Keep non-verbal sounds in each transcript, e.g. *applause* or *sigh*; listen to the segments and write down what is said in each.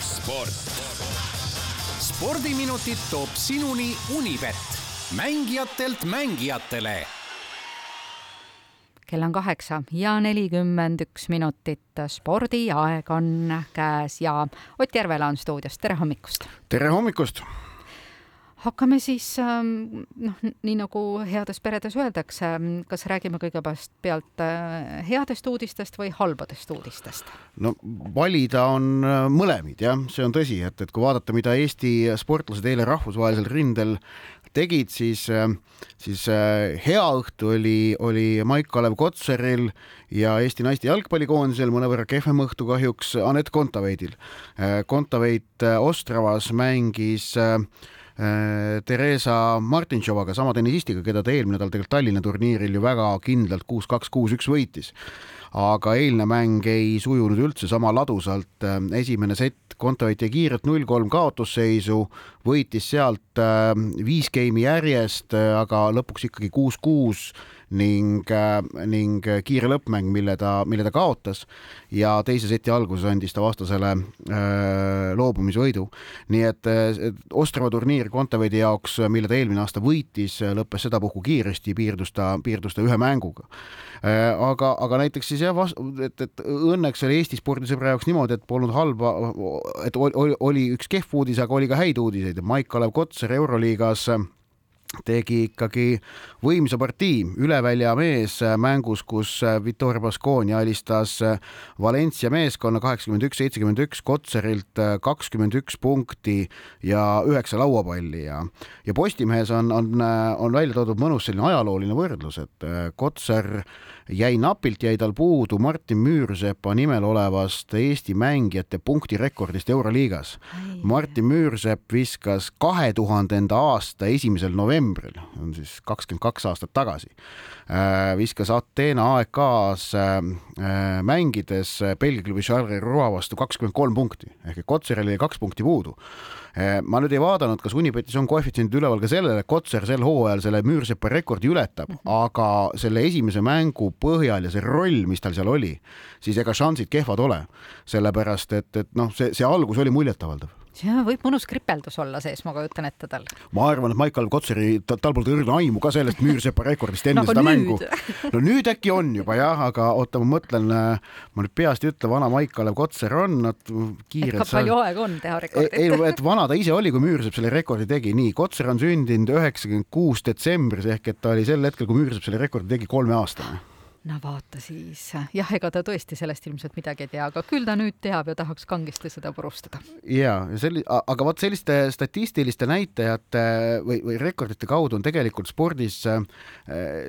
sport. spordiminutid toob sinuni Unibet, mängijatelt mängijatele kell on kaheksa ja nelikümmend üks minutit. spordiaeg on käes ja Ott Järvela on stuudios, tere hommikust! tere hommikust! Hakkame siis ähm, noh, nii nagu heades peredes öeldakse, kas räägime kõigepealt pealt äh, headest uudistest või halbadest uudistest? no valida on äh, mõlemid jah, see on tõsi, et, et kui vaadata, mida Eesti sportlased eile rahvusvahelisel rindel tegid, siis, äh, siis äh, hea õhtu oli, oli Maik-Kalev Kotseril ja Eesti naiste jalgpallikoondisel mõnevõrra kehvem õhtu kahjuks Anett Kontaveidil. Äh, Kontaveit Ostravas mängis Theresa Martintšovaga, sama tennisistiga, keda ta eelmine nädal tegelikult Tallinna turniiril ju väga kindlalt kuus-kaks, kuus-üks võitis aga eilne mäng ei sujunud üldse sama ladusalt. esimene sett Kontaveit jäi kiirelt null-kolm kaotusseisu, võitis sealt äh, viis geimi järjest, aga lõpuks ikkagi kuus-kuus ning, äh, ning kiire lõppmäng, mille ta, mille ta kaotas ja teise seti alguses andis ta vastasele äh, loobumisvõidu. nii et äh, Ostrava turniir Kontaveidi jaoks, mille ta eelmine aasta võitis, lõppes sedapuhku kiiresti, piirdus ta, piirdus ta ühe mänguga aga, aga näiteks siis jah, et, et õnneks oli Eesti spordisõbra jaoks niimoodi, et polnud halba, et oli, oli üks kehv uudis, aga oli ka häid uudiseid. Maik-Kalev Kotsar Euroliigas tegi ikkagi võimsa partii, üle välja mees mängus, kus Vittorio Baskonia alistas Valencia meeskonna kaheksakümmend üks, seitsekümmend üks, Kotserilt kakskümmend üks punkti ja üheksa lauapalli. Ja ja Postimehes on, on, on välja toodud mõnus selline ajalooline võrdlus, et Kotser jäi napilt, jäi tal puudu Martin Müürsepa nimel olevast Eesti mängijate punktirekordist Euroliigas. Martin Müürsepp viskas kahe tuhandenda aasta esimesel novembril, on siis kakskümmend kaks aastat tagasi, äh, viskas Ateena AEK-s äh, mängides Belgia klubi Charleroi vastu kakskümmend kolm punkti. Ehk et Kotseril oli kaks punkti puudu. Ma nüüd ei vaadanud, kas Unibetis on koefitsiendid üleval ka sellele, et Kotser sel hooajal selle Müürsepa rekordi ületab, mhm. aga selle esimese mängu põhjal ja see roll, mis tal seal oli, siis ega šansid kehvad ole, sellepärast et, et noh, see, see algus oli muljetavaldav see võib mõnus kripeldus olla sees, ma kujutan ette tal. ma arvan, et Maicel Kotseri, tal polnud õrna aimu ka sellest Müürsepa rekordist enne no, seda nüüd. mängu. no nüüd äkki on juba jah, aga oota, ma mõtlen, ma nüüd peast ei ütle, vana Maicel Kotser on, nad kiirelt. ikka palju aega on teha rekordit. ei, et vana ta ise oli, kui Müürsepp selle rekordi tegi, nii, Kotser on sündinud üheksakümmend kuus detsembris ehk et ta oli sel hetkel, kui Müürsepp selle rekordi tegi, kolmeaastane no vaata siis, jah, ega ta tõesti sellest ilmselt midagi ei tea, aga küll ta nüüd teab ja tahaks kangesti seda purustada. ja selli-, aga vot selliste statistiliste näitajate või, või rekordite kaudu on tegelikult spordis äh,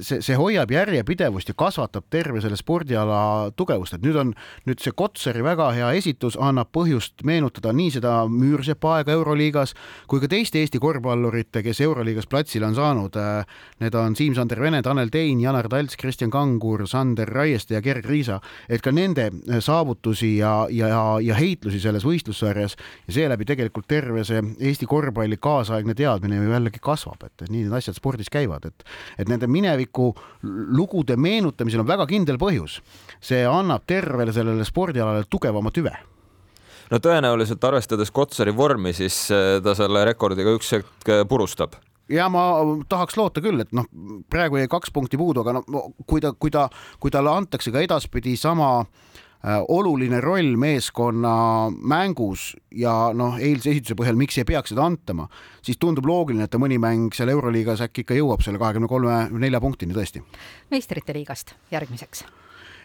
see, see hoiab järjepidevust ja kasvatab terve selle spordiala tugevust, et nüüd on nüüd see Kotsari väga hea esitus annab põhjust meenutada nii seda Müürsepa aega Euroliigas kui ka teiste Eesti korvpallurite, kes Euroliigas platsile on saanud. Äh, need on Siim-Sander Vene, Tanel Tein, Janar Talts, Kristjan Kangur, Pevkur, Sander Raieste ja Gerg Riisa, et ka nende äh, saavutusi ja, ja, ja heitlusi selles võistlussarjas ja seeläbi tegelikult terve see Eesti korvpalli kaasaegne teadmine ju jällegi kasvab, et nii need asjad spordis käivad, et et nende mineviku lugude meenutamisel on väga kindel põhjus. see annab tervele sellele spordialale tugevama tüve no tõenäoliselt arvestades Kotsari vormi, siis äh, ta selle rekordiga üks hetk äh, purustab ja ma tahaks loota küll, et noh, praegu jäi kaks punkti puudu, aga no kui ta, kui ta, kui talle antakse ka edaspidi sama äh, oluline roll meeskonna mängus ja noh, eilse esituse põhjal, miks ei peaks seda antama, siis tundub loogiline, et ta mõni mäng seal Euroliigas äkki ikka jõuab selle kahekümne kolme, nelja punktini tõesti. meistrite liigast järgmiseks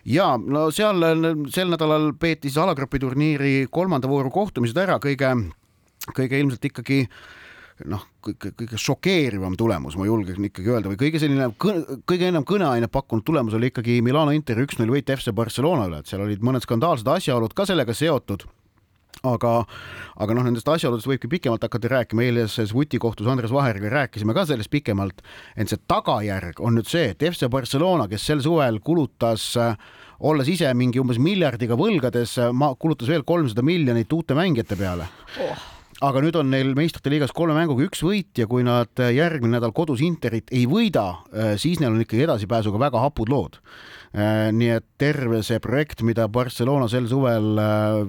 ja no seal sel nädalal peeti siis alagrupi turniiri kolmanda vooru kohtumised ära, kõige, kõige ilmselt ikkagi äh, noh, kõige, kõige šokeerivam tulemus, ma julgen ikkagi öelda, või kõige selline, kõige enam kõneainet pakkunud tulemus oli ikkagi Milano Interi üks-null võit FC Barcelona üle, et seal olid mõned skandaalsed asjaolud ka sellega seotud aga, aga noh, nendest asjaoludest võibki pikemalt hakata rääkima, eilses Vuti kohtus Andres Vaheriga rääkisime ka sellest pikemalt, ent see tagajärg on nüüd see, et FC Barcelona, kes sel suvel kulutas olles ise mingi umbes miljardiga võlgades, kulutas veel kolmsada miljonit uute mängijate peale. Oh aga nüüd on neil meistrite liigas kolme mänguga üks võit ja kui nad järgmine nädal kodus Interit ei võida, äh, siis neil on ikkagi edasipääsuga väga hapud lood. nii et terve see projekt, mida Barcelona sel suvel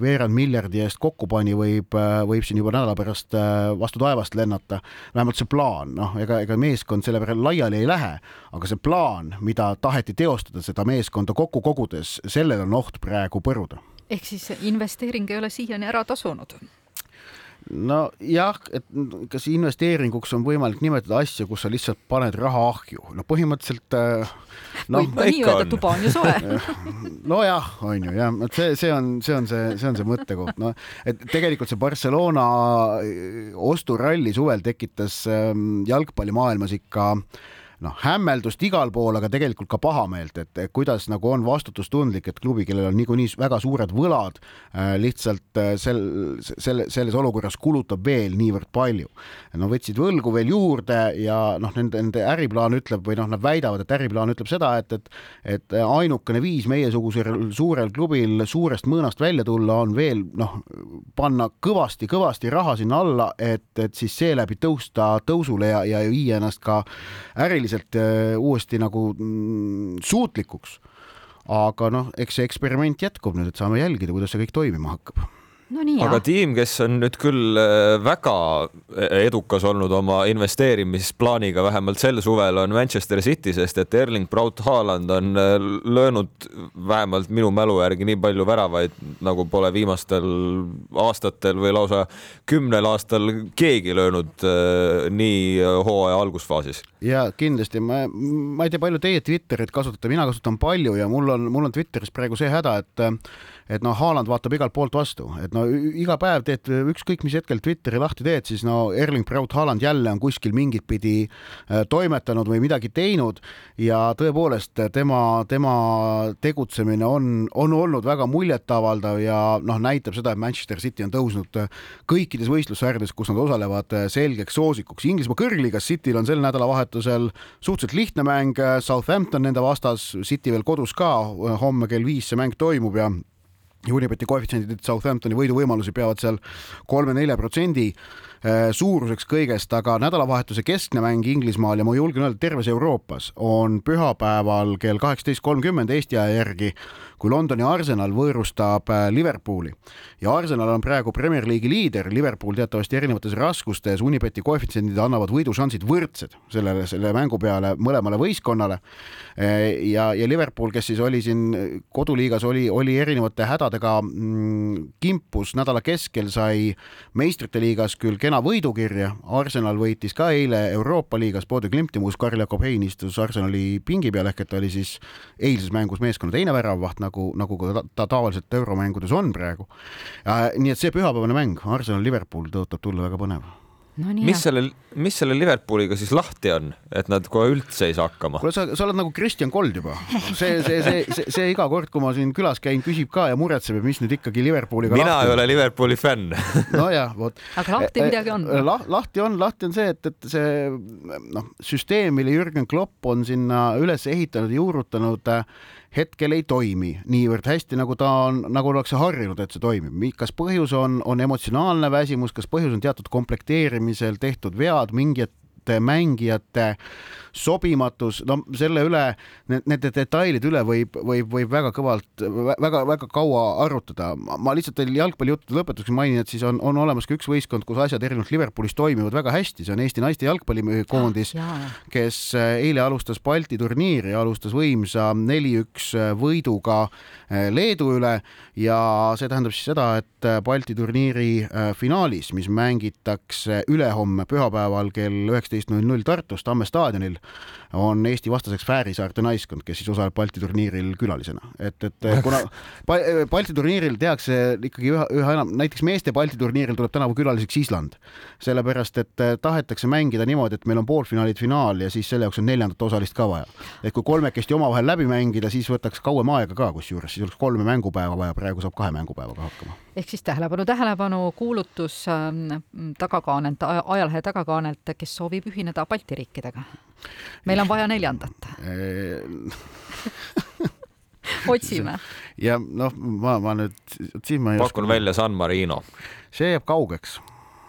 veerand miljardi eest kokku pani, võib, võib siin juba nädala pärast vastu taevast lennata. vähemalt see plaan, noh, ega, ega meeskond selle peale laiali ei lähe, aga see plaan, mida taheti teostada, seda meeskonda kokku kogudes, sellel on oht praegu põruda ehk siis investeering ei ole siiani ära tasunud? Nojah, et kas investeeringuks on võimalik nimetada asja, kus sa lihtsalt paned raha ahju, no põhimõtteliselt no,. võib ka nii öelda, tuba on ju soe. *laughs* Nojah, on ju jah, et see, see on, see on see, see on see mõttekoht, noh, et tegelikult see Barcelona osturalli suvel tekitas ähm, jalgpallimaailmas ikka äh, noh, hämmeldust igal pool, aga tegelikult ka pahameelt, et kuidas nagu on vastutustundlik, et klubi, kellel on niikuinii väga suured võlad, äh, lihtsalt äh, sel, selle, selles olukorras kulutab veel niivõrd palju. no võtsid võlgu veel juurde ja noh, nende, nende äriplaan ütleb või noh, nad väidavad, et äriplaan ütleb seda, et, et et ainukene viis meiesugusel suurel klubil suurest mõõnast välja tulla on veel noh, panna kõvasti-kõvasti raha sinna alla, et, et siis seeläbi tõusta tõusule ja, ja viia ennast ka äriliselt selliselt äh, uuesti nagu mm, suutlikuks. aga noh, eks see eksperiment jätkub nüüd, et saame jälgida, kuidas see kõik toimima hakkab no nii, aga tiim, kes on nüüd küll äh, väga edukas olnud oma investeerimisplaaniga, vähemalt sel suvel, on Manchester City, sest et Erling Braut Haaland on äh, löönud vähemalt minu mälu järgi nii palju väravaid, nagu pole viimastel aastatel või lausa kümnel aastal keegi löönud äh, nii hooaja algusfaasis. ja kindlasti ma, ma ei tea, palju teie Twitterit kasutate, mina kasutan palju ja mul on, mul on Twitteris praegu see häda, et et noh, Haaland vaatab igalt poolt vastu, et no iga päev teed ükskõik mis hetkel Twitteri lahti teed, siis no Erling Braut Haaland jälle on kuskil mingit pidi äh, toimetanud või midagi teinud ja tõepoolest tema, tema tegutsemine on, on olnud väga muljetavaldav ja noh, näitab seda, et Manchester City on tõusnud äh, kõikides võistlussarjades, kus nad osalevad, äh, selgeks soosikuks. Inglismaa kõrgliigas Cityl on sel nädalavahetusel suhteliselt lihtne mäng, Southampton nende vastas, City veel kodus ka, homme kell viis see mäng toimub ja Unibeti koefitsiendid Southamptoni võiduvõimalusi peavad seal kolme-nelja protsendi Äh, suuruseks kõigest, aga nädalavahetuse keskne mäng Inglismaal ja ma julgen öelda, terves Euroopas on pühapäeval kell kaheksateist kolmkümmend Eesti aja järgi, kui Londoni Arsenal võõrustab äh, Liverpooli ja Arsenal on praegu Premier League'i liider, Liverpool teatavasti erinevates raskustes, Unibeti koefitsiendid annavad võidušansid võrdsed sellele, selle mängu peale mõlemale võistkonnale. Äh, ja, ja Liverpool, kes siis oli siin koduliigas, oli, oli erinevate hädadega mm, kimpus nädala keskel, sai meistrite liigas küll kena võidukirja, Arsenal võitis ka eile Euroopa liigas. Bode Klimti, muuseas Karl-Jakob Hein istus Arsenali pingi peal. Ehk et ta oli siis eilses mängus meeskonna teine väravvaht, nagu, nagu ta, ta tavaliselt euromängudes on praegu. nii et see pühapäevane mäng, Arsenal-Liverpool tõotab tulla väga põnev no,. mis selle, mis selle Liverpooliga siis lahti on, et nad kohe üldse ei saa hakkama? kuule, sa, sa oled nagu Kristjan Kold juba. see, see, see, see, see iga kord, kui ma siin külas käin, küsib ka ja muretseb, et mis nüüd ikkagi Liverpooliga mina lahti ei ole Liverpooli fänn nojah, vot. aga lahti midagi on eh, lah,. lahti on, lahti on see, et, et see noh, süsteem, mille Jürgen Klopp on sinna üles ehitanud ja juurutanud äh, hetkel ei toimi niivõrd hästi, nagu ta on, nagu ollakse harjunud, et see toimib. kas põhjus on, on emotsionaalne väsimus, kas põhjus on teatud komplekteerimisel tehtud vead, mingid mängijate sobimatus, no selle üle, nende detailide üle võib, võib, võib väga kõvalt väga,, väga-väga kaua arutada. ma lihtsalt teil jalgpallijuttude lõpetuseks mainin, et siis on, on olemas ka üks võistkond, kus asjad erinevalt Liverpoolist toimivad väga hästi, see on Eesti naiste jalgpallikoondis, kes äh, eile alustas Balti turniiri, alustas võimsa neli-üks äh, võiduga äh, Leedu üle. Ja see tähendab siis seda, et Balti turniiri finaalis, mis mängitakse ülehomme pühapäeval kell üheksateist null null Tartus Tamme staadionil, on Eesti vastaseks Fäärisaarte naiskond, kes siis osaleb Balti turniiril külalisena. et, et kuna *laughs* Balti turniiril tehakse ikkagi üha, üha enam, näiteks meeste Balti turniiril tuleb tänavu külaliseks Island, sellepärast et tahetakse mängida niimoodi, et meil on poolfinaalid, finaal ja siis selle jaoks on neljandat osalist ka vaja. et kui kolmekesti omavahel läbi mängida, siis võtaks kauem aega ka, kusjuures siis oleks kolme mängupäeva vaja, praegu saab kahe mängupäevaga hakkama. ehk siis tähelepanu, tähelepanu, kuulutus äh, tagakaanelt, ajalehe tagakaanelt, kes soovib ühineda Balti riikidega meil on vaja neljandat *laughs* otsime. ja noh, ma, ma nüüd, siin ma ei pakun oska... välja San Marino. see jääb kaugeks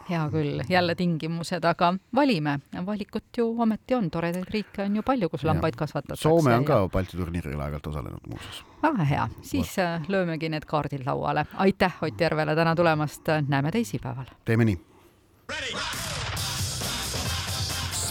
hea küll, jälle tingimused, aga valime, valikut ju ometi on, toredaid riike on ju palju, kus lambaid kasvatatakse. Soome on ka Balti turniiril aeg-ajalt osalenud muuseas. väga hea, siis äh, löömegi need kaardid lauale. aitäh Ott Järvele täna tulemast, näeme teisipäeval. teeme nii.